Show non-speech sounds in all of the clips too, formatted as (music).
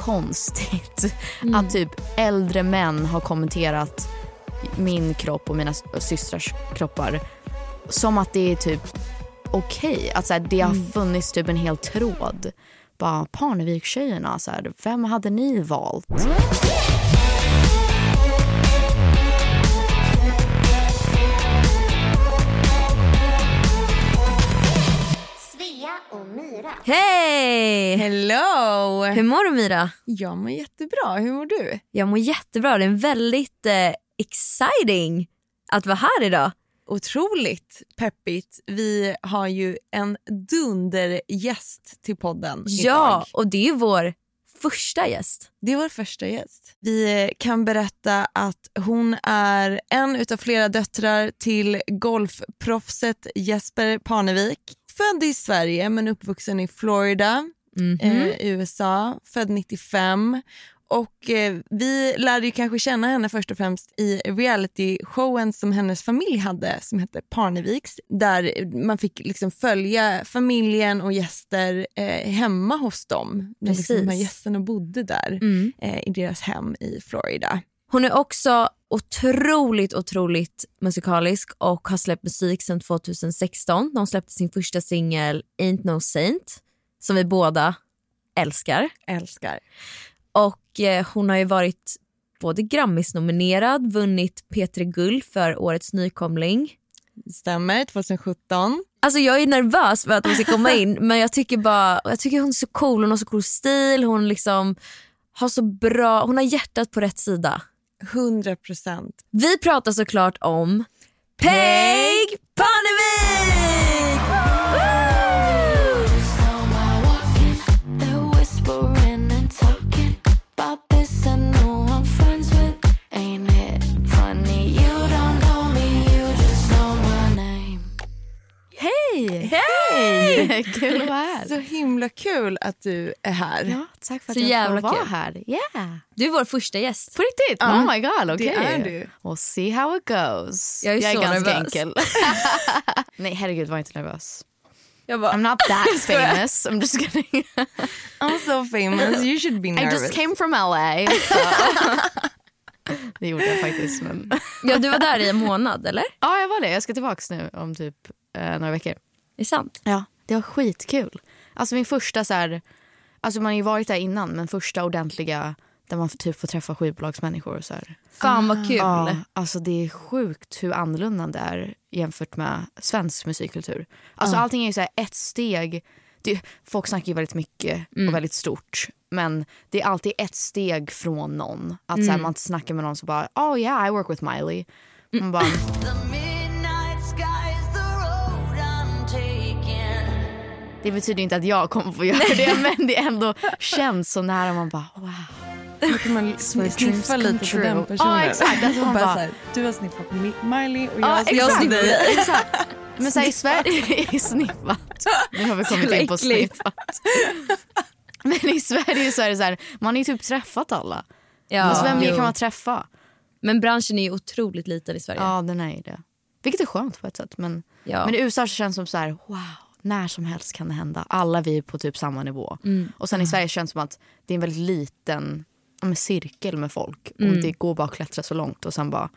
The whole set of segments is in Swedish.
konstigt att typ äldre män har kommenterat min kropp och mina systrars kroppar som att det är typ okej. Att så här, det har funnits typ en hel tråd. Bara Parnevik-tjejerna, vem hade ni valt? Hej! Hello! Hur mår du Mira? Jag mår jättebra. Hur mår du? Jag mår jättebra. Det är väldigt eh, exciting att vara här idag. Otroligt peppigt. Vi har ju en dundergäst till podden Ja, idag. och det är vår första gäst. Det är vår första gäst. Vi eh, kan berätta att hon är en utav flera döttrar till golfproffset Jesper Parnevik. Född i Sverige men uppvuxen i Florida. eh, i USA, född 95. Och eh, Vi lärde ju kanske känna henne först och främst i reality-showen som hennes familj hade som hette Parneviks där man fick liksom följa familjen och gäster eh, hemma hos dem. När liksom de här Precis. gästerna bodde där Mm. eh, i deras hem i Florida. Hon är också otroligt, otroligt musikalisk och har släppt musik sedan 2016. De släppte sin första singel Ain't No Saint som vi båda älskar. Älskar. Och eh, hon har ju varit både Grammis-nominerad, vunnit P3 Guld för årets nykomling. Stämmer, 2017. Alltså jag är nervös för att hon ska komma (laughs) in men jag tycker bara, jag tycker hon är så cool, hon har så cool stil, hon liksom har så bra, hon har hjärtat på rätt sida. 100 procent. Vi pratar såklart om Peg Parnevik! Name. Hej! Hej! (laughs) Kul att vara här. Så himla kul att du är här. Ja, tack för att Så jag jävla får vara kul. här. Yeah. Du är vår första gäst. På riktigt? Ja, oh my god, okej. det är du. We'll see how it goes. Jag är så ganska nervös. enkel. (laughs) Nej herregud, var inte nervös. Jag bara, I'm not that (laughs) famous. I'm just kidding. I'm so famous, you should be I nervous. just came from LA. Så. det gjorde jag faktiskt. Men... ja, du var där i en månad eller? Ja, jag var det. Jag ska tillbaka nu om typ eh, några veckor. Det är sant. Ja, det var skitkul. Alltså min första så här, alltså man har ju varit där innan men första ordentliga där man typ får träffa skivbolagsmänniskor och så här. Fan vad kul. Ja, alltså det är sjukt hur annorlunda det är jämfört med svensk musikkultur. Alltså allting är ju så här ett steg. Det, folk snackar ju väldigt mycket och väldigt stort. Men det är alltid ett steg från någon. Att så här, man snackar med någon som bara oh yeah I work with Miley. Man bara, det betyder inte att jag kommer få göra det (laughs) men det ändå känns så nära. Man bara wow. Då kan man sniffa lite på den personen. Ja, exakt. Alltså, man bara, bara- här, du har sniffat på Mi- Miley och jag Ja, har sniffat dig. exakt. (laughs) Men så här, i Sverige är snifpat. Nu har vi kommit in på snifpat. (laughs) Men i Sverige så är det så här, man har ju typ träffat alla. Ja, alltså, vem jo. kan man träffa? Men branschen är ju otroligt liten i Sverige. Ja, den är ju det. Vilket är skönt på ett sätt. Men, Ja. men i USA känns det som så här, wow, när som helst kan det hända. Alla vi är på typ samma nivå. Och sen i Sverige känns det som att det är en väldigt liten ja, cirkel med folk. Och det går bara att klättra så långt och sen bara,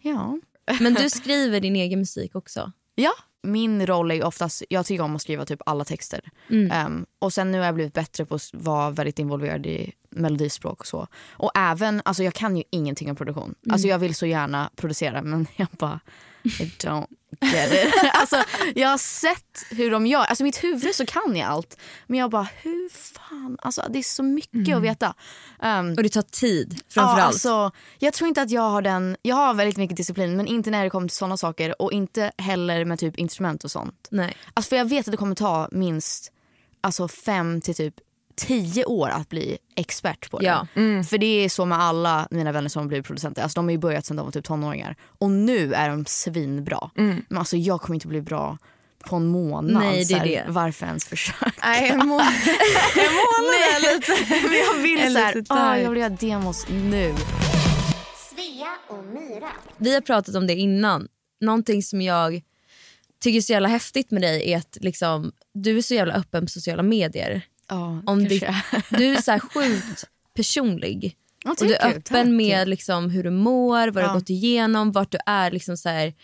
ja. Men du (laughs) skriver din egen musik också. Ja. Min roll är oftast, jag tycker om att skriva typ alla texter. Ehm, och sen nu har jag blivit bättre på att vara väldigt involverad i melodispråk och så. Och även, alltså jag kan ju ingenting om produktion. Alltså jag vill så gärna producera men (laughs) jag bara, I don't. (laughs) alltså jag har sett hur de gör, alltså i mitt huvud så kan jag allt. Men jag bara, hur fan, alltså det är så mycket att veta. Ehm, Och det tar tid framförallt. Ja, alltså, jag tror inte att jag har den, jag har väldigt mycket disciplin men inte när det kommer till sådana saker och inte heller med typ instrument och sånt. Nej. Alltså för jag vet att det kommer ta minst alltså fem till typ tio år att bli expert på det. Ja. För det är så med alla mina vänner som har blivit producenter. Alltså, de har ju börjat sedan de var typ tonåringar. Och nu är de svinbra. Men alltså, jag kommer inte bli bra på en månad. Nej, det är det. Varför ens försöka? Nej, en, må- (laughs) en månad är lite... Men jag vill så här, lite ah, jag vill göra demos nu. Svea och Myra. Vi har pratat om det innan. Någonting som jag tycker är så jävla häftigt med dig är att liksom, du är så jävla öppen på sociala medier. Ja, Om ditt, (laughs) du är så här sjukt personlig. Ja, Och du är öppen Tack. med liksom hur du mår, vad du Ja. har gått igenom, vart du är liksom så här,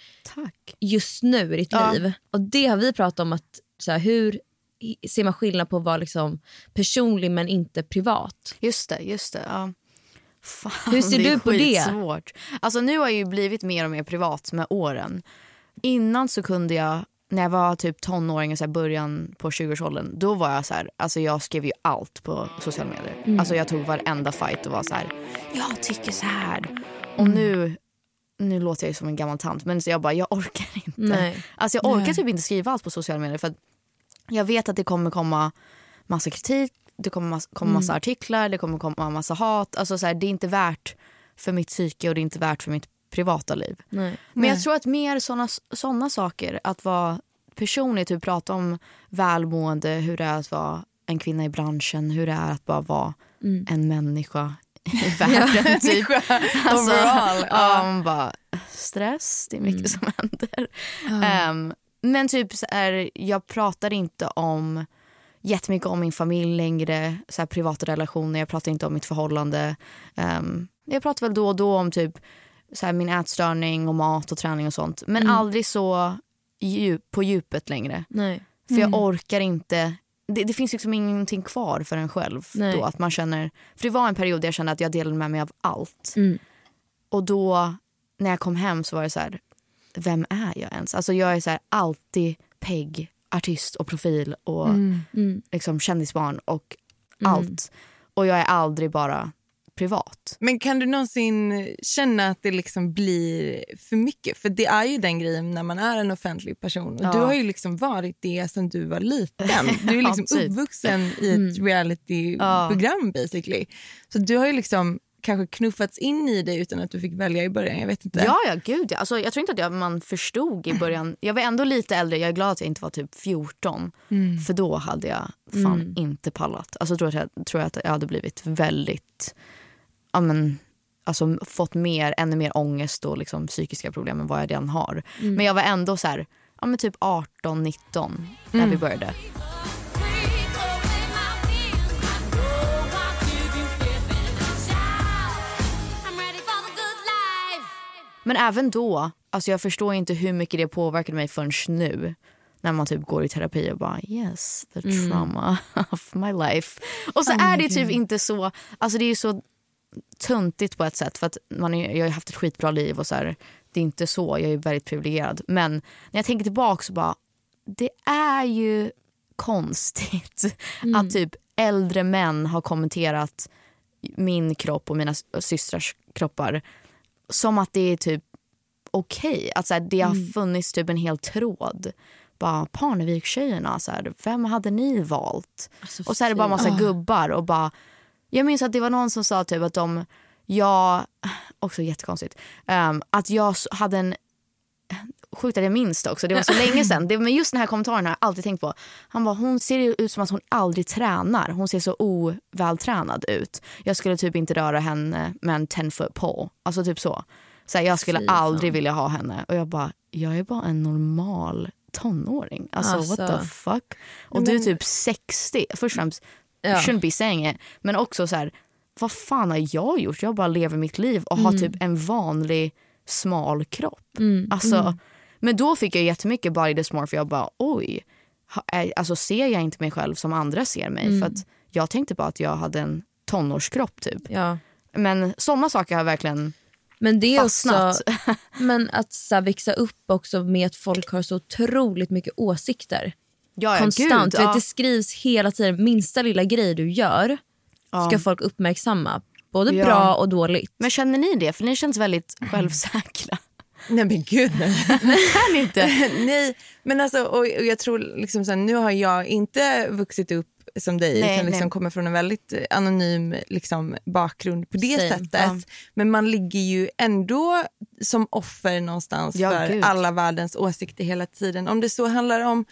just nu i ditt Ja. liv. Och det har vi pratat om. att så här, Hur ser man skillnad på att vara liksom personlig men inte privat? Just det, just det. Ja. Fan, Hur ser det du på det? skitsvårt. Alltså nu har jag ju blivit mer och mer privat med åren. Innan så kunde jag, när jag var typ tonåring, och så början på 20-årsåldern, då var jag så här, alltså jag skrev ju allt på sociala medier. Mm. Alltså jag tog varenda fight och var så här, jag tycker så här. Mm. Och nu, nu låter jag ju som en gammal tant, men så jag bara, jag orkar inte. Nej. Alltså jag orkar typ inte skriva allt på sociala medier för att jag vet att det kommer komma massa kritik, det kommer massa, komma massa artiklar, det kommer komma massa hat. Alltså så här, det är inte värt för mitt psyke och det är inte värt för mitt privata liv. Nej. Men jag tror att mer såna, såna saker, att vara personlig, typ prata om välmående, hur det är att vara en kvinna i branschen, hur det är att bara vara en människa i (laughs) världen. typ. Alltså, Overall, ja, man bara, stress, det är mycket som händer. Ehm, men typ så här, jag pratar inte om jättemycket om min familj längre, så här, privata relationer, jag pratar inte om mitt förhållande. Ehm, jag pratar väl då och då om typ så här, min ätstörning och mat och träning och sånt. Men aldrig så djup, på djupet längre. Nej. För jag orkar inte. Det, det finns liksom ingenting kvar för en själv. Nej. Då, att man känner, för det var en period där jag kände att jag delade med mig av allt. Mm. Och då när jag kom hem så var det så här, vem är jag ens? Alltså jag är så här, alltid pegg, artist och profil och Mm. liksom kändisbarn och allt. Och jag är aldrig bara privat. Men kan du någonsin känna att det liksom blir för mycket? För det är ju den grejen när man är en offentlig person. Och Ja. Du har ju liksom varit det sen du var liten. (laughs) Du är Ja, liksom uppvuxen i ett reality-program basically. Så du har ju liksom kanske knuffats in i det utan att du fick välja i början. Jag vet inte. Ja, ja gud ja. Alltså, jag tror inte att jag, man förstod i början. Jag var ändå lite äldre. Jag är glad att jag inte var typ 14. För då hade jag fan inte pallat. Alltså, tror, jag, tror jag att jag hade blivit väldigt... Ja, men, alltså, fått mer, ännu mer ångest och liksom, psykiska problem än vad jag redan har. Men jag var ändå så här, ja, men typ 18, 19 när vi började. Men även då, alltså jag förstår inte hur mycket det påverkade mig förrän nu. När man typ går i terapi och bara yes, the trauma (laughs) of my life. Och så är det typ inte så, alltså det är ju så tuntigt på ett sätt för att man är, jag har haft ett skitbra liv och så här, det är inte så, jag är väldigt privilegierad. Men när jag tänker tillbaka så bara, det är ju konstigt att typ äldre män har kommenterat min kropp och mina systrars kroppar som att det är typ okej. Att så här, det har funnits typ en hel tråd. Bara Parnevik-tjejerna, så här, vem hade ni valt? Alltså, och så är det bara massa gubbar och bara... Jag minns att det var någon som sa typ att de... Jag... Också jättekonstigt. ehm, att jag hade en... Sjukt att jag minns det också, det var så länge sedan. Det, men just den här kommentaren har jag alltid tänkt på. Han bara, hon ser ut som att hon aldrig tränar. Hon ser så ovältränad ut. Jag skulle typ inte röra henne med en 10 foot pole. Alltså typ så. så här, jag skulle Fy fan. aldrig vilja ha henne. Och jag bara, jag är bara en normal tonåring. Alltså, what Alltså. the fuck. Och du är typ 60. Först och främst, Ja. you shouldn't be saying it. Men också så här, vad fan har jag gjort? Jag bara lever mitt liv och har typ en vanlig smal kropp. Alltså, Men då fick jag jättemycket body dysmorphia och bara oj. Alltså ser jag inte mig själv som andra ser mig? För att jag tänkte bara att jag hade en tonårskropp typ. Ja. Men sådana saker har verkligen Men det är också, fastnat. (laughs) men att så här, växa upp också med att folk har så otroligt mycket åsikter. Ja, Konstant. Gud, ja. Det skrivs hela tiden. Minsta lilla grej du gör Ja. ska folk uppmärksamma. Både Ja. bra och dåligt. Men känner ni det? För ni känns väldigt självsäkra. (laughs) Nej men gud nej. (laughs) Ni inte? (laughs) Nej, men alltså, och, och jag tror liksom så här, nu har jag inte vuxit upp som dig Nej, utan liksom nej. kommer från en väldigt anonym liksom, bakgrund på det Same, sättet. ja. Men man ligger ju ändå som offer någonstans Ja, för gud. alla världens åsikter hela tiden. Om det så handlar om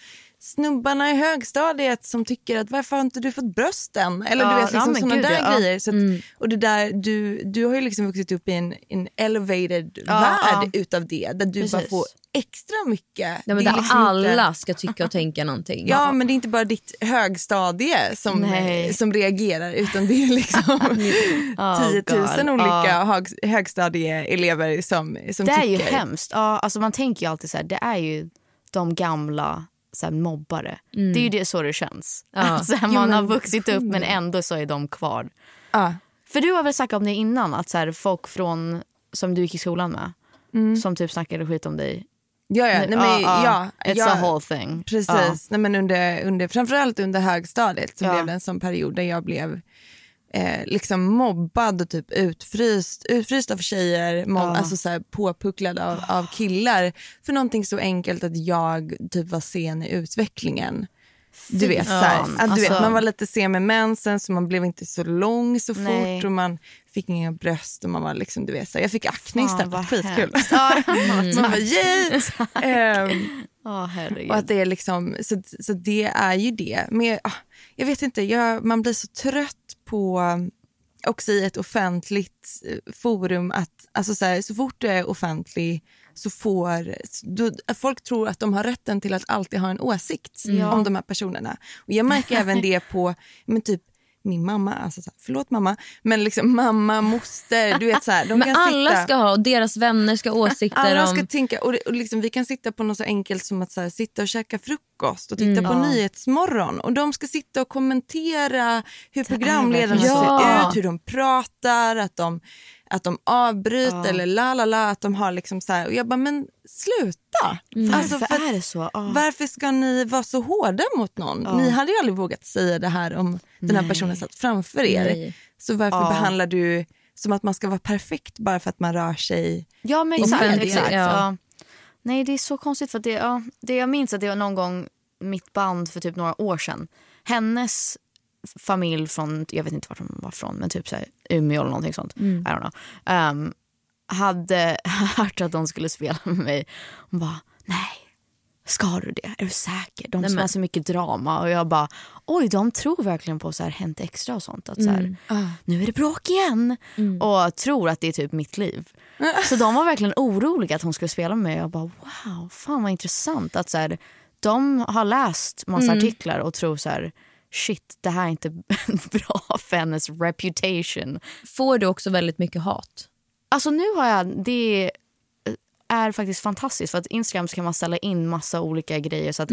snubbarna i högstadiet som tycker att varför har inte du fått brösten? Eller Ja, du vet ja, liksom såna gud, där ja. Mm. grejer. Så att, Och det där, du, du har ju liksom vuxit upp i en, en elevated Ja, värld ja. utav det där du bara Precis. får extra mycket. Ja, men Det är där liksom alla inte- ska tycka och tänka någonting. (laughs) Ja, men det är inte bara ditt högstadie som, Nej. som reagerar utan det är liksom Oh, 10 000 God. olika Ja. hög, högstadieelever som, som Det är tycker. ju hemskt. Ja, alltså man tänker ju alltid så här, det är ju de gamla så här, mobbare. Det är ju det så det känns. Ja. (laughs) Alltså, man Jo, har men- vuxit upp men ändå så är de kvar. Ja. För du har väl snackat om det innan, att så här, folk från som du gick i skolan med som typ snackade skit om dig. Ja, ja, nej, men, ja, It's ja, a whole thing. Precis, Ja. nej, men under, under, framförallt under högstadiet så blev det en sån period där jag blev eh, liksom mobbad och typ utfryst, utfryst av tjejer, mobb, Ja. alltså så här, påpucklad av, av killar för någonting så enkelt att jag typ var sen i utvecklingen. Du vet, så här, att du vet, Alltså- man var lite sen med mensen så man blev inte så lång så Nej. fort och man fick inga bröst och man var liksom, du vet, så här, jag fick akne istället, skitkul. Ja, (laughs) Man bara yay! (laughs) Ja, herregud. och att det är liksom, så, så det är ju det. Men jag, ah, jag vet inte, jag, man blir så trött på också i ett offentligt eh, forum att alltså så, här, så fort du är offentlig så får att folk tror att de har rätten till att alltid ha en åsikt Ja. om de här personerna. Och jag märker (laughs) även det på men typ min mamma, alltså så här, förlåt mamma, men liksom (laughs) mamma, moster, du vet så här, de Men kan alla sitta, ska ha och deras vänner ska ha (laughs) åsikter alla om... ska tänka, och, och liksom, vi kan sitta på något så enkelt som att så här, sitta och käka frukost och titta Mm. på Ja. Nyhetsmorgon och de ska sitta och kommentera hur programledarna så. ser Ja. ut, hur de pratar, att de, att de avbryter Ja. eller la la la, att de har liksom så här, och jag bara men sluta. Alltså, Varför för att- är det så? Ja. varför ska ni vara så hårda mot någon? Ja. Ni hade ju aldrig vågat säga det här om den här Nej. personen satt framför er. Nej. Så varför Ja. behandlar du som att man ska vara perfekt bara för att man rör sig Ja men exakt. media, exakt ja. ja. Nej det är så konstigt för att det, ja, det jag minns att det var någon gång mitt band för typ några år sedan. Hennes familj från, jag vet inte vart de var från men typ så här, Umeå eller någonting sånt. I don't know. Um, hade (laughs) hört att de skulle spela med mig. Hon bara nej. Ska du det? Är du säker? De Nej, som men- har så mycket drama. Och jag bara, oj de tror verkligen på så här Hänt Extra och sånt. Att så här, nu är det bråk igen. Och tror att det är typ mitt liv. (laughs) Så de var verkligen oroliga att hon skulle spela med mig. Jag bara wow, fan vad intressant. Att så här, de har läst massa artiklar och tror så här shit det här är inte (laughs) bra för hennes reputation. Får du också väldigt mycket hat? Alltså nu har jag, det är faktiskt fantastiskt för att Instagram så kan man ställa in massa olika grejer så att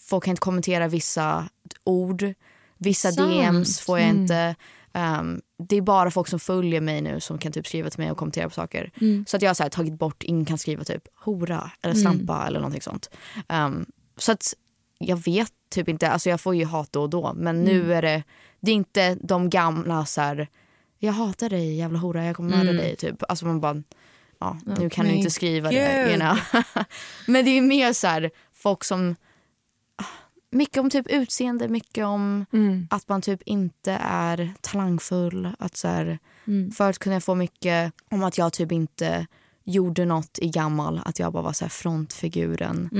folk kan inte kommentera vissa ord, vissa Sant. DMs får jag inte. Um, det är bara folk som följer mig nu som kan typ skriva till mig och kommentera på saker. Så att jag har så här, tagit bort, ingen kan skriva typ hora eller slampa eller någonting sånt. Um, så att jag vet typ inte, alltså jag får ju hat då och då men nu är det, det är inte de gamla så här jag hatar dig jävla hora, jag kommer mörda dig. Typ. Alltså man bara, ja, nu kan du inte skriva det. You know? (laughs) Men det är mer så här, folk som, mycket om typ utseende, mycket om att man typ inte är talangfull. Att så här, Förut kunde jag få mycket om att jag typ inte gjorde något i gammal. Att jag bara var så här frontfiguren.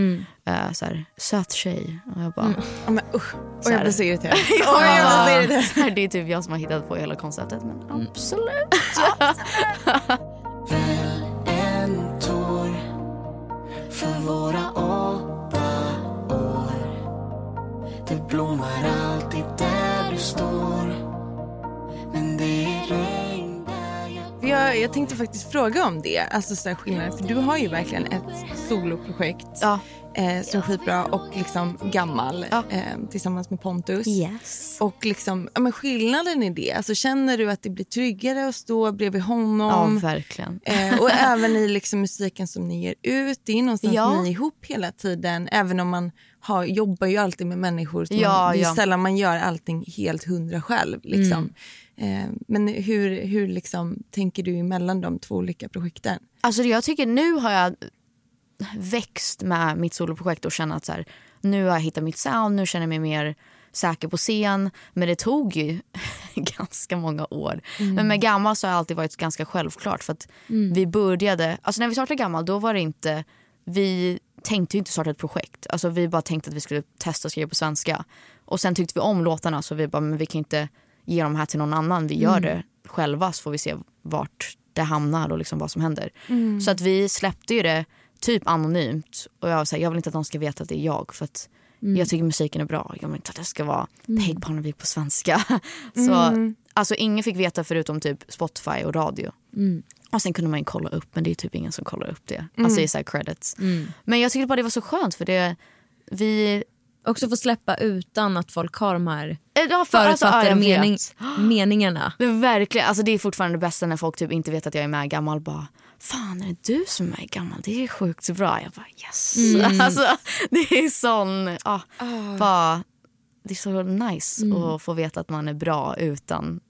Eh, så här, söt tjej. Och jag bara, Ja, men, usch. Och Så jag blir så irriterad. Ja, (laughs) Oj, jag blir så irriterad. så här, det är typ jag som har hittat på hela konceptet. Men absolut. (laughs) en För våra åtta år. Det blommar alltid där du står. Men det är regn jag tänkte faktiskt fråga om det, alltså så här skillnaden. För du har ju verkligen ett soloprojekt Ja. eh, som är skitbra och liksom gammal Ja. eh, tillsammans med Pontus. Yes. Och liksom, ja, men skillnaden i det, alltså känner du att det blir tryggare att stå bredvid Ja, honom? verkligen. Eh, och även i liksom musiken som ni ger ut. Det är någonstans Ja. ni är ihop hela tiden. Även om man har, jobbar ju alltid med människor. Så Ja, man, det är ja. sällan man gör allting helt hundra själv. Liksom. Mm. Eh, men hur, hur liksom, tänker du mellan de två olika projekten? Alltså jag tycker nu har jag växt med mitt soloprojekt och känner att så här, nu har jag hittat mitt sound, nu känner jag mig mer säker på scen. Men det tog ju (laughs) ganska många år. Mm. Men med Gammal så har det alltid varit ganska självklart. För att vi började, alltså när vi startade Gammal då var det inte, vi tänkte inte starta ett projekt. Alltså vi bara tänkte att vi skulle testa att skriva på svenska. Och sen tyckte vi om låtarna så vi bara, men vi kan inte ge dem här till någon annan. Vi gör det själva så får vi se vart det hamnar och liksom vad som händer. Så att vi släppte ju det typ anonymt. Och jag, var så här, jag vill inte att de ska veta att det är jag. För att jag tycker musiken är bra. Jag vill inte att det ska vara Peg Parnevik på svenska. (laughs) så, alltså ingen fick veta förutom typ Spotify och radio. Och sen kunde man ju kolla upp men det är typ ingen som kollar upp det. Alltså i så här credits. Men jag tyckte bara det var så skönt för det vi Också få släppa utan att folk har de här Eh, Ja, för, alltså, förutfattade jag mening, meningarna. (gasps) Men verkligen, alltså det är fortfarande det bästa när folk typ inte vet att jag är med gammal. Bara, Fan är det du som är gammal? Det är sjukt bra. Jag bara yes. (laughs) Alltså, det är sån, ja, bara, det är så nice att få veta att man är bra utan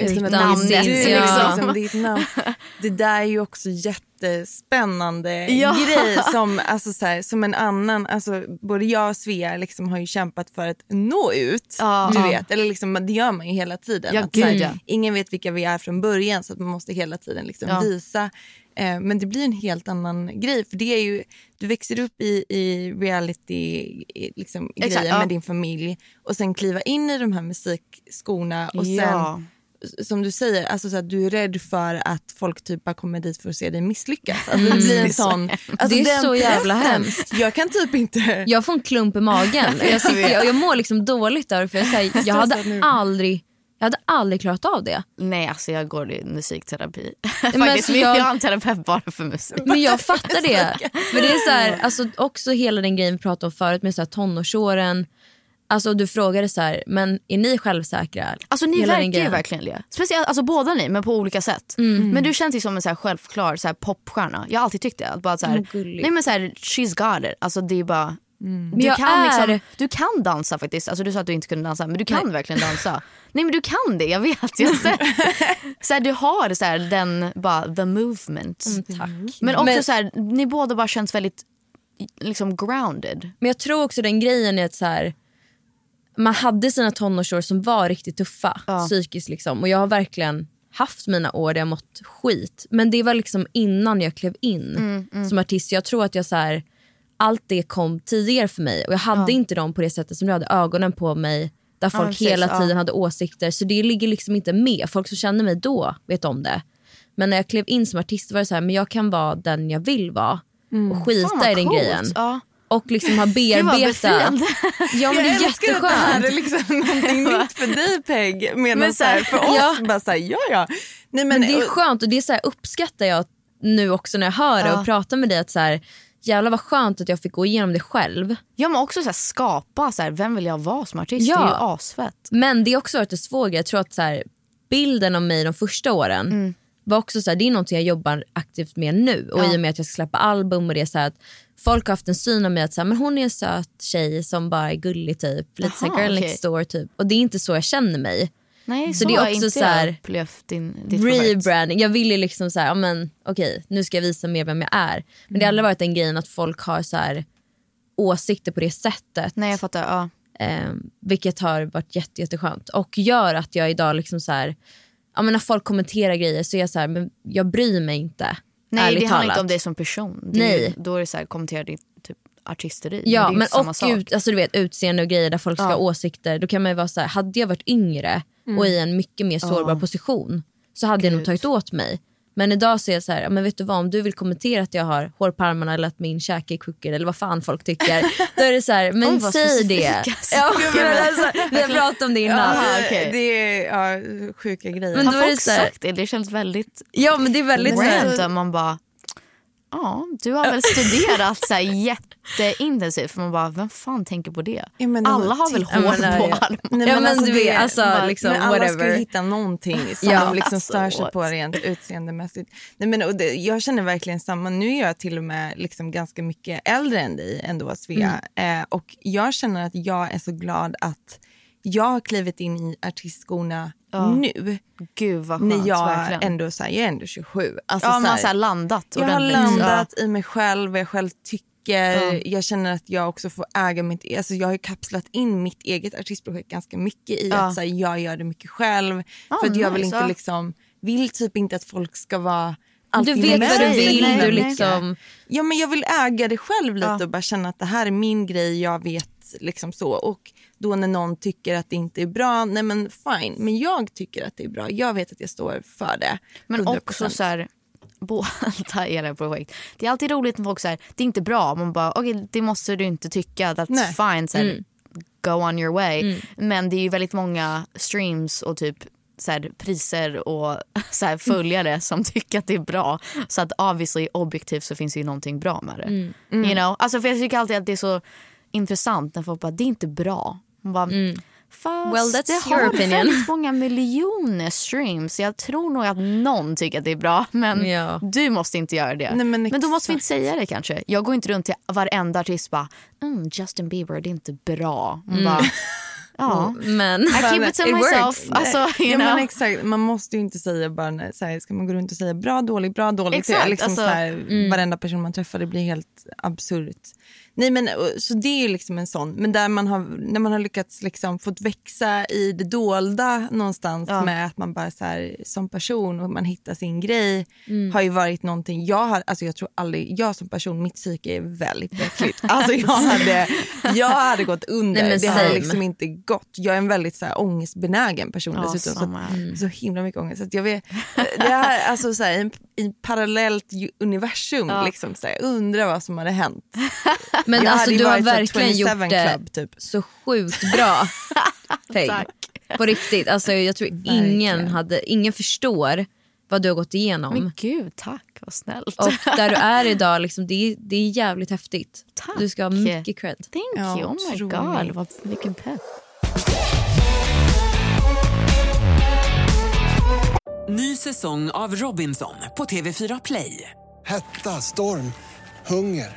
Utan namnet, ja. liksom ditt namn. (laughs) det där är ju också jättespännande Ja. grej (laughs) som, alltså, så här, som en annan, alltså, både jag och Svea liksom, har ju kämpat för att nå ut. Ja. du vet, eller liksom, det gör man ju hela tiden. Ja, att, så här, gud, ja. Ingen vet vilka vi är från början så att man måste hela tiden liksom, visa. Eh, men det blir en helt annan grej för det är ju, du växer upp i, i reality i- liksom, med din familj och sen kliva in i de här musikskorna och sen. som du säger, alltså så att du är rädd för att folk typ bara kommer dit för att se dig misslyckas. Alltså det blir en sån... Alltså Det är den så jävla pressen. hemskt. Jag kan typ inte... Jag får en klump i magen. (laughs) Jag, sitter, och jag mår liksom dåligt där för jag, säger, jag, hade aldrig, jag hade aldrig klarat av det. Nej alltså jag går i musikterapi. (laughs) men Faktiskt, alltså, jag har en terapeut bara för musik. Men jag fattar (laughs) det. För det är så här, alltså också hela den grejen vi pratade om förut med så här tonårsåren. Alltså du frågade så här, men är ni självsäkra? Alltså ni Hela verkar ju verkligen det. Speciellt, alltså båda ni men på olika sätt. Men du känns ju som en så här självklar så här popstjärna. Jag har alltid tyckt det. Att bara så här, Mm, gulligt. nej men så här, she's got it. Alltså det är bara... Du, jag kan är- liksom, du kan dansa faktiskt. Alltså du sa att du inte kunde dansa men du kan verkligen dansa. (laughs) nej men du kan det, jag vet. Jag (laughs) så här, du har så här, den, bara the movement. Tack. Men också Men- så här, ni båda bara känns väldigt liksom grounded. Men jag tror också den grejen är att så här, man hade sina tonårsår som var riktigt tuffa Ja. psykiskt. Liksom. Och jag har verkligen haft mina år där jag mått skit. Men det var liksom innan jag klev in Mm, som artist. Jag tror att jag så här, allt det kom tidigare för mig. Och jag hade inte dem på det sättet som du hade ögonen på mig. Där folk precis, hela ja. tiden hade åsikter. Så det ligger liksom inte med. Folk som kände mig då vet om det. Men när jag klev in som artist var det så här, men jag kan vara den jag vill vara. Och skita Mm. Fan, vad i den coolt. grejen. Ja. Och liksom ha Gud, vad bearbetat. Ja men det är jag älskar att det här är liksom någonting (laughs) nytt för dig Peg. Medan Men så här, för oss, Ja. bara så här, ja ja. Nej, men, Men det är skönt och det är så här, uppskattar jag nu också när jag hör det Ja. och pratar med dig. att så här, Jävlar vad skönt att jag fick gå igenom det själv. Ja men också så här, skapa, så här, vem vill jag vara som artist? Ja. Det är ju asfett. Men det är också varit en svår grej. Jag tror att så här, bilden av mig de första åren Mm. var också så här, det är någonting jag jobbar aktivt med nu. Och Ja. i och med att jag ska släppa album och det är så här, att folk har haft en syn av mig att så här, men hon är en söt tjej som bara är gullig typ. Lite så Jaha, girl okej. next door typ. Och det är inte så jag känner mig. Nej, Så så, det är också inte så här- din, rebranding. Jag ville liksom så här, men okej, nu ska jag visa mer vem jag är. Men det har aldrig varit en grej att folk har så här åsikter på det sättet. Nej jag fattar. Ja. Eh, vilket har varit jätte, jätteskönt. Och gör att jag idag liksom så här, ja men när folk kommenterar grejer så är jag så här, men jag bryr mig inte. Nej det handlar talat. inte om dig som person. Det Nej. ju- Då är det så här, kommentera ditt typ, artisteri. Ja, men samma och sak. ut, alltså, du vet, utseende och grejer där folk ska Ja. ha åsikter. Då kan man ju vara så här, hade jag varit yngre och i en mycket mer sårbar position så hade jag nog Gud. tagit åt mig. Men idag så är jag så här, ja, men vet du vad, om du vill kommentera att jag har hår på armarna eller att min käke är crooked eller vad fan folk tycker. då är det så här, (laughs) men vad säg det. alltså. Ja, men alltså, vi har pratat om det innan. Aha, okej. Det är ja, sjuka grejer. Men Har är det folk så här- sagt det? Det känns väldigt Ja men det är väldigt så här, random. Man bara, ja du har väl studerat så här jätteintensivt. För man bara, vem fan tänker på det? Ja, men Alla har väl titta, hår på Nej, armarna? Ja, men du det- vet, alltså, bara- liksom, men alla ska whatever. ju hitta någonting (laughs) som Ja, de liksom alltså, stör sig what? på rent utseendemässigt. Nej, men, och det, jag känner verkligen samma. Nu är jag till och med liksom ganska mycket äldre än dig ändå Svea. Mm. Eh, och jag känner att jag är så glad att jag har klivit in i artistskorna nu. Gud vad skönt. När jag verkligen. ändå, så här, jag är ändå 27. Alltså, ja, så man har här, så här landat jag har landat i mig själv, vad jag själv tycker. Jag känner att jag också får äga mitt, alltså jag har kapslat in mitt eget artistprojekt ganska mycket i Ja. att så här, jag gör det mycket själv. Ja, för att jag vill inte ja. liksom, vill typ inte att folk ska vara Du vet vad du vill, nej, du liksom... Ja men jag vill äga det själv lite Ja. och bara känna att det här är min grej, jag vet liksom så. Och då när någon tycker att det inte är bra, nej men fine. Men jag tycker att det är bra, jag vet att jag står för det. Men 100%. också så här, (laughs) båda era projekt. Det är alltid roligt när folk säger det är inte bra. Man bara okej det måste du inte tycka. That's Nej. fine. Så här, Go on your way. Men det är ju väldigt många streams och typ så här, priser och (laughs) så här, följare som (laughs) tycker att det är bra. Så att obviously objektivt så finns det ju någonting bra med det. You know? alltså, för jag tycker alltid att det är så intressant när folk bara det är inte bra. Man bara, Fast Well, that's det your har opinion. väldigt många miljoner streams. Jag tror nog att någon tycker att det är bra. (laughs) Men Ja. du måste inte göra det. Nej, men då måste vi inte säga det kanske. Jag går inte runt till varenda artist bara mm, Justin Bieber det är inte bra. Man bara, (laughs) ja. (laughs) Men... I keep it to It myself. Alltså, you ja, know. men exakt, man måste ju inte säga bara när, så här, ska man gå runt och säga bra, dålig, bra, dålig. Exakt, till, liksom, alltså, så här, Varenda person man träffar, det blir helt absurt. Nej, men, så det är ju liksom en sån, men där man har, när man har lyckats liksom fått växa i det dolda någonstans Ja. med att man bara så här, som person och man hittar sin grej har ju varit någonting, jag, har, alltså, jag tror aldrig, jag som person, mitt psyke är väldigt bräckligt. (laughs) Alltså jag hade, jag hade gått under, Nej, det hade same. liksom inte gått. Jag är en väldigt så här, ångestbenägen person Ja, dessutom. Så att, här. så himla mycket ångest. Så jag vet, (laughs) det är alltså så här, en, i parallellt universum. Ja. Liksom, så här, jag undrar vad som hade hänt. (laughs) Men Jag alltså du har verkligen 27 gjort det Club, typ. så sjukt bra. (laughs) Tack. På riktigt. Alltså, jag tror ingen, hade, ingen förstår vad du har gått igenom. Men gud, tack. Vad snällt. Och där du (laughs) är idag, liksom, det, är, det är jävligt häftigt. Tack. Du ska ha mycket cred. Thank Ja, you. Oh my otroligt. god. Vad, vilken pepp. Ny säsong av Robinson på TV4 Play. Hetta, storm, hunger.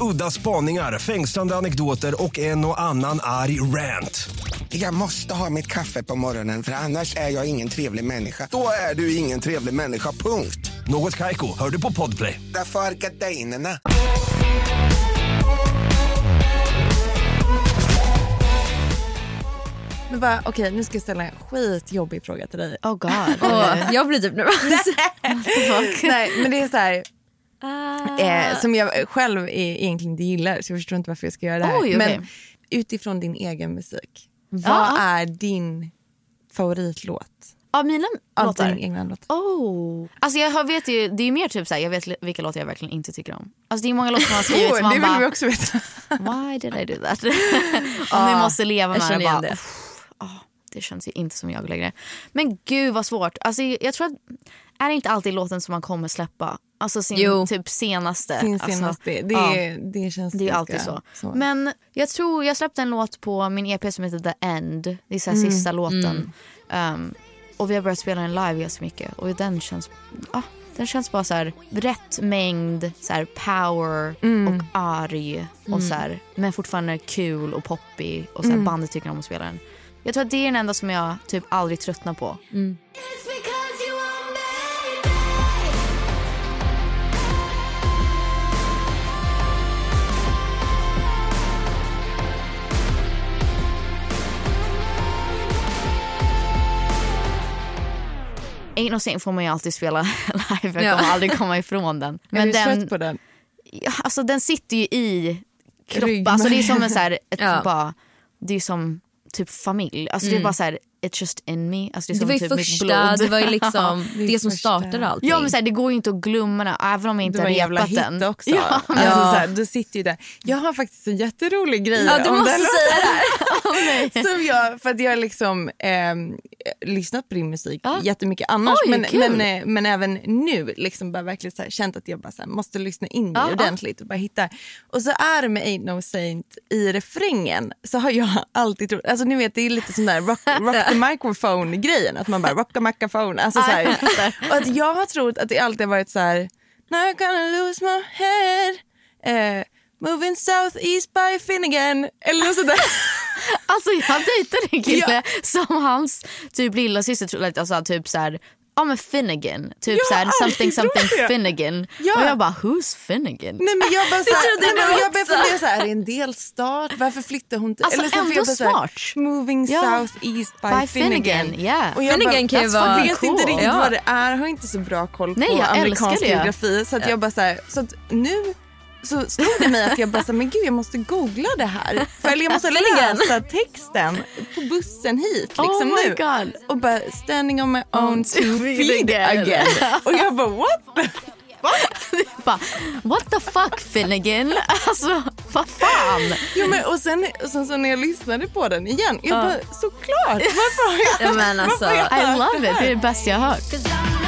Udda spaningar, fängslande anekdoter och en och annan arg rant. Jag måste ha mitt kaffe på morgonen för annars är jag ingen trevlig människa. Då är du ingen trevlig människa, punkt. Något Kaiko, hör du på Podplay. Därför är gardinerna. Men bara, okej, nu ska jag ställa en skitjobbig fråga till dig. Oh god. (laughs) Åh, jag blir typ nervös. (laughs) Nej, men det är så här, eh, som jag själv egentligen inte gillar, så jag förstår inte varför jag ska göra det här. Oj, okej. Men utifrån din egen musik, vad Ja. är din favoritlåt? Av mina Av låtar? din egna låt? Oh. Alltså jag vet ju, det är ju mer typ såhär, jag vet vilka låtar jag verkligen inte tycker om. Alltså det är många låtar man har (laughs) skrivit Oh, man det vill bara, vi också veta. why did I do that? (laughs) (laughs) Om ni måste leva med det bara, det. Det känns ju inte som jag längre. Men gud vad svårt. Alltså jag tror att, är det inte alltid låten som man kommer släppa? Alltså sin Jo. typ senaste. Sin alltså, senaste, det, ja. det känns Det är alltid så. Men jag tror jag släppte en låt på min EP som heter The End. Det är så Mm. sista låten. Um, och vi har börjat spela den live ganska mycket. Och den känns, ah, den känns bara så här rätt mängd så här power Mm. och arg. Och så här, men fortfarande kul och poppy. Och så Mm. bandet tycker om att spela den. Jag tror att det är den enda som jag typ aldrig tröttnar på. Me. Ain't no får man ju alltid spela (laughs) live. Jag Ja. kommer aldrig komma ifrån den. (laughs) är du den, trött på den? Ja, alltså den sitter ju i kroppen. Alltså det är som en så här, ett, Ja. bara, det är som typ familj. Alltså det är bara så här, it's just in me. Alltså, det, är Det var ju typ mitt första, blod. det var ju (laughs) liksom Det är det som första. startade allting. Ja men så här, det går ju inte att glömma det även om jag inte har repat den. också. (laughs) Ja, Alltså, Ja. så här, du sitter ju där. Jag har faktiskt en jätterolig grej Ja, du om måste den säga det här. (laughs) låten. Som jag, för att jag har liksom ehm, lyssnat på din musik Ja. jättemycket annars Oj, men, men, eh, men även nu liksom bara verkligen så här, känt att jag bara så här, måste lyssna in mig ja. ordentligt och bara hitta. Och så är det med Ain't No Saint i refrängen så har jag alltid trott, alltså ni vet det är lite sån där rock, rock the microphone grejen att man bara rock the microphone. Alltså, så här. Och att jag har trott att det alltid har varit så här Not gonna lose my head eh, Moving south east by Finnegan eller något sådär. Alltså jag dejtade en kille som hans typ lillasyster trodde alltså typ såhär Ja men Finnegan, typ (laughs) Jag har såhär something something det. Finnegan. Ja. Och jag bara who's Finnegan? Nej men jag bara (laughs) såhär, nej, men jag jag började fundera såhär, är det en delstat? Varför flyttar hon till... Alltså, så får ändå jag bara såhär, smart. Moving Ja. south east by, By Finnegan. Finnegan, yeah. Och jag Finnegan kan ju vara fucking- vet inte cool. riktigt Ja. vad det är, har inte så bra koll på Nej, jag amerikansk geografi. Så att jag bara såhär, så att nu så slog det mig att jag bara men gud jag måste googla det här. För, eller jag måste läsa texten på bussen hit liksom Oh my nu. God. Och bara standing on my own two (laughs) feet again. Och jag bara what? bara, (laughs) what the fuck Finnegan? Alltså vad fan? Jo, men, och sen, och sen så när jag lyssnade på den igen, jag bara såklart. Varför har jag, Ja, men (laughs) alltså, varför jag I love it, det är det bästa jag har hört.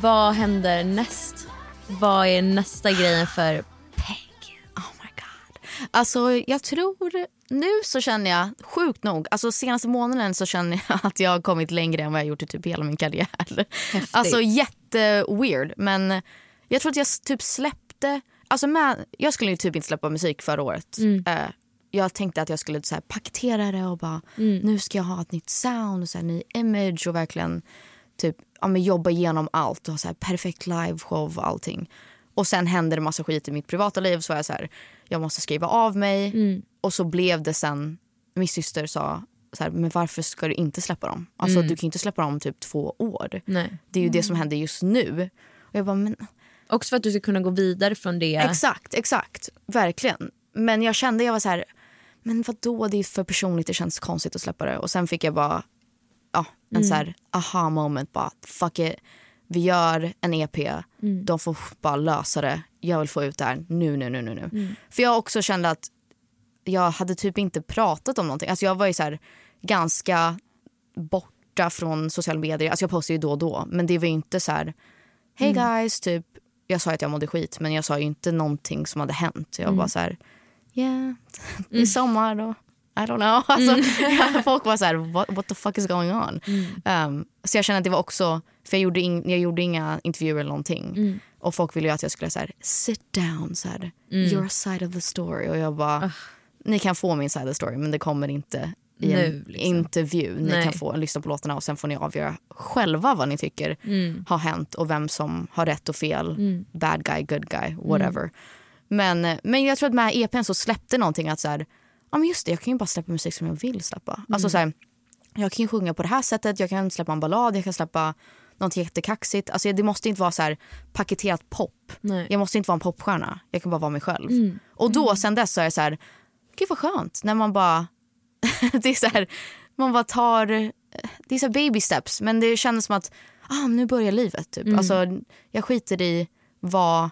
Vad händer näst? Vad är nästa grejen för Peg? Oh my god. Alltså jag tror, nu så känner jag sjukt nog, alltså senaste månaden så känner jag (laughs) att jag har kommit längre än vad jag gjort i typ hela min karriär. Alltså jätte weird men jag tror att jag typ släppte, alltså med, jag skulle ju typ inte släppa musik förra året. Eh, jag tänkte att jag skulle så här, paketera det och bara nu ska jag ha ett nytt sound och så här, ny image och verkligen typ ja, men jobba igenom allt och ha så här perfekt liveshow och allting. Och sen hände det massa skit i mitt privata liv så var jag så här, jag måste skriva av mig. Och så blev det sen, min syster sa så här, men varför ska du inte släppa dem? Alltså du kan inte släppa dem om typ två år. Nej. Det är ju det som händer just nu. Och jag bara, men Också för att du ska kunna gå vidare från det. Exakt, exakt. Verkligen. Men jag kände, jag var så här, men vad då det är för personligt, det känns konstigt att släppa det. Och sen fick jag bara, en så här aha moment, bara fuck it. Vi gör en EP, de får bara lösa det. Jag vill få ut det här nu, nu, nu, nu. nu. För jag också kände att jag hade typ inte pratat om någonting. Alltså jag var ju så här ganska borta från sociala medier. Alltså jag postar ju då och då. Men det var ju inte så här, hej guys, typ. Jag sa att jag mådde skit men jag sa ju inte någonting som hade hänt. Jag var bara så här, yeah, (laughs) det är sommar då. I don't know. (laughs) Alltså, (laughs) folk var så här, what, what the fuck is going on? Um, så jag kände att det var också, för jag gjorde, in, jag gjorde inga intervjuer eller någonting. Och folk ville ju att jag skulle så här, sit down, så här, your side of the story. Och jag bara, ni kan få min side of the story men det kommer inte i en Nu, liksom. intervju. Ni Nej. kan få lyssna på låtarna och sen får ni avgöra själva vad ni tycker har hänt och vem som har rätt och fel. Bad guy, good guy, whatever. Men, men jag tror att med EPn så släppte någonting att så här, ja men just det, jag kan ju bara släppa musik som jag vill släppa. Alltså så här, jag kan ju sjunga på det här sättet, jag kan släppa en ballad, jag kan släppa något jättekaxigt. Alltså det måste inte vara så här paketerat pop. Nej. Jag måste inte vara en popstjärna, jag kan bara vara mig själv. Och då sen dess så är jag så här, gud vad skönt när man bara (laughs) det är så här, man bara tar, det är så baby steps men det kändes som att ah, nu börjar livet. Typ. Alltså, jag skiter i vad,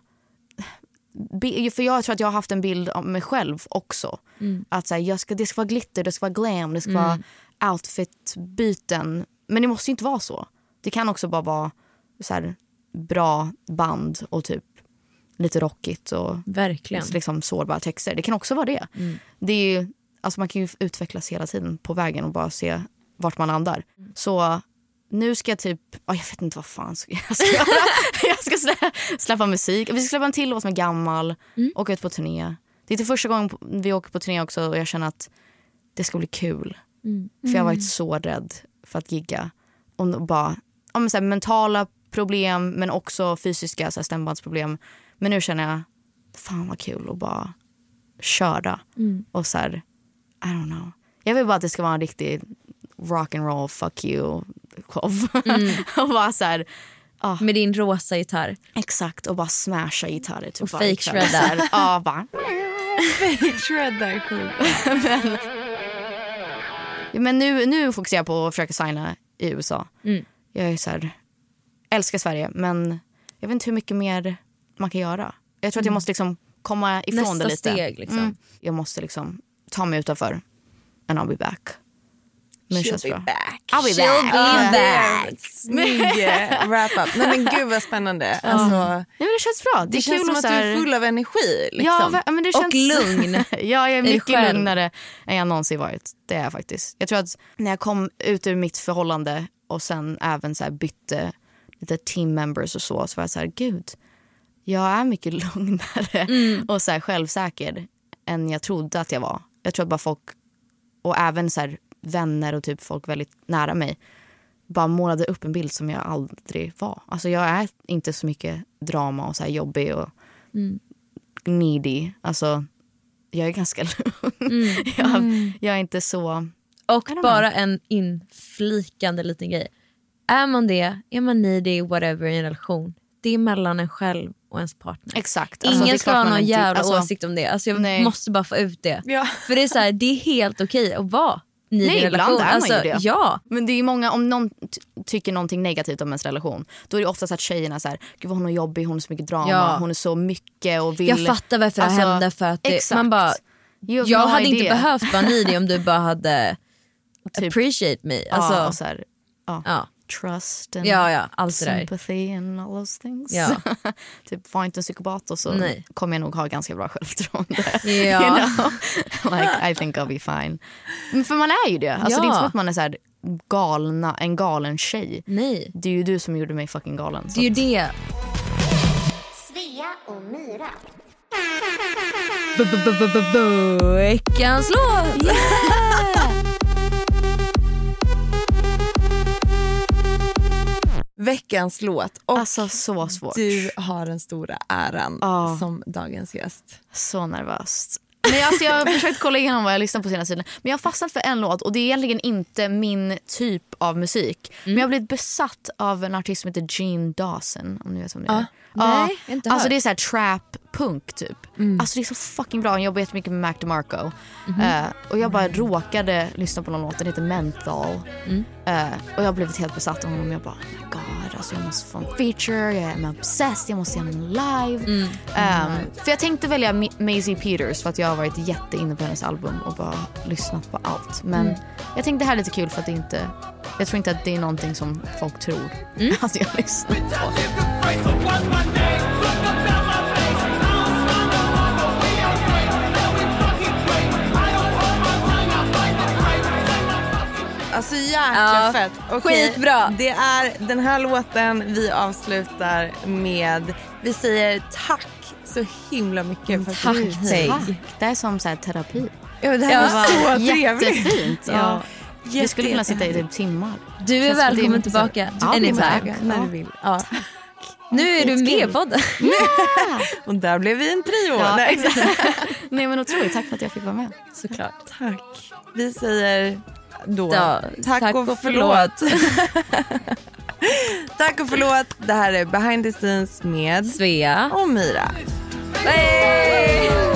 för jag tror att jag har haft en bild av mig själv också. Mm. Att så här, jag ska, det ska vara glitter, det ska vara glam, det ska Mm. vara outfitbyten. Men det måste ju inte vara så. Det kan också bara vara så här, bra band och typ lite rockigt och Verkligen. liksom sårbara texter. Det kan också vara det. Mm. det är ju, alltså man kan ju utvecklas hela tiden på vägen och bara se vart man landar. Så nu ska jag typ, oh, jag vet inte vad fan ska jag ska göra. (laughs) jag ska slä, släppa musik. Vi ska släppa en till låt som är gammal, åka ut på turné. Det är inte första gången vi åker på turné också och jag känner att det ska bli kul. Mm. För jag har varit så rädd för att gigga. Och bara, ja, men så här, mentala problem men också fysiska så här, stämbandsproblem. Men nu känner jag, fan vad kul att bara köra. Mm. Och så här, I don't know. Jag vill bara att det ska vara en riktig rock and roll fuck you show. Mm. (laughs) och bara så här, ah. Med din rosa gitarr. Exakt, och bara smasha gitarrer. Typ Och varje fake kväll. shredda. Så här, Ja, bara. (laughs) Fake shredda är sjukt. (laughs) men men nu, nu fokuserar jag på att försöka signa i USA. Mm. Jag är så här, älskar Sverige men jag vet inte hur mycket mer man kan göra. Jag tror att jag Mm. måste liksom komma ifrån Nästa det lite. steg, liksom. Mm. Jag måste liksom ta mig utanför and I'll be back. Men det She'll känns be bra. back. I'll be She'll back. be back. Snygg wrap-up. Nej men gud vad spännande. Ja. Alltså, Nej, men det känns bra. Det, det är känns kul som att du är full av energi. Liksom. Ja, va- men det känns... Och lugn. (laughs) ja, jag är mycket själv? lugnare än jag någonsin varit. Det är jag faktiskt. Jag tror att när jag kom ut ur mitt förhållande och sen även så här bytte lite team members och så, så var jag så här, gud, jag är mycket (laughs) lugnare Mm. och så här självsäker än jag trodde att jag var. Jag tror att bara folk, och även så här vänner och typ folk väldigt nära mig, bara målade upp en bild som jag aldrig var. Alltså jag är inte så mycket drama och så här jobbig och Mm. needy. Alltså, jag är ganska (laughs) lugn. Mm. Jag, Mm. jag är inte så... Och bara en inflikande liten grej. Är man det, är man needy, whatever i en relation. Det är mellan en själv och ens partner. Exakt. Alltså, Ingen är ska ha någon jävla alltså, åsikt om det. Alltså jag nej. måste bara få ut det. Ja. För det är så här, det är helt okej att vara i Nej, relation. ibland är alltså, man ju det. Ja. Men det är många, om någon ty- tycker någonting negativt om ens relation då är det oftast att tjejerna så här, gud vad hon är jobbig, hon har så mycket drama, Ja. hon är så mycket och vill... Jag fattar varför det Alltså, hände. För att det, exakt. man bara, jag no hade inte idea. behövt vara needy om du bara hade (laughs) Typ- appreciate me. Alltså, ja, så här, ja. ja. Trust and Ja, ja, allt sympathy and all those things. Ja. (laughs) typ var inte en psykopat och så Nej. kommer jag nog ha ganska bra självförtroende. (laughs) (laughs) Ja. you know? like I think I'll be fine. Men för man är ju det. Alltså, Ja. Det är inte som att man är så här galna, en galen tjej. Nej. Det är ju du som gjorde mig fucking galen. Det är ju det. Svea och Myra. Veckans låt! Veckans låt. Och Alltså så svårt. du har den stora äran Ja. som dagens gäst. Så nervöst. Men alltså jag har försökt kolla igenom vad jag lyssnat på senaste tiden. Men jag har fastnat för en låt och det är egentligen inte min typ av musik. Men jag har blivit besatt av en artist som heter Gene Dawson. Om ni vet vem det är. Ja. Nej, inte Alltså hört. det är så här trap punk typ. Alltså det är så fucking bra. Han jobbar jättemycket med Mac DeMarco. Mhm. Eh, och jag bara råkade lyssna på någon låt, den heter Menthol. Mm. Eh, och jag har blivit helt besatt av honom. Jag bara, oh my god, alltså jag måste få en feature, jag är obsessed, jag måste se honom live. Mm. Ehm, för jag tänkte välja Ma- Maisie Peters för att jag har varit jätteinne på hennes album och bara lyssnat på allt. Men Mm. jag tänkte det här är lite kul för att det inte, jag tror inte att det är någonting som folk tror Mm. (laughs) att jag lyssnar på. Alltså jäkla Ja, fett. Okej, skitbra. Det är den här låten vi avslutar med. Vi säger tack så himla mycket för att Tack, du är hit. tack. Det är som så här terapi. Ja, det här Ja, var så trevligt. Jättefint. Ja. Vi skulle kunna sitta i typ timmar. Du är välkommen tillbaka Ja, är anytime. väl. När Ja. du vill. Ja. Nu är du med i podden. (laughs) Och där blev vi en trio. Ja. (laughs) Nej men otroligt, tack för att jag fick vara med. Såklart. Tack. Vi säger då Ja, tack, och, förlåt. (laughs) tack och förlåt. Det här är Behind the scenes med Svea. och Myra. Hey!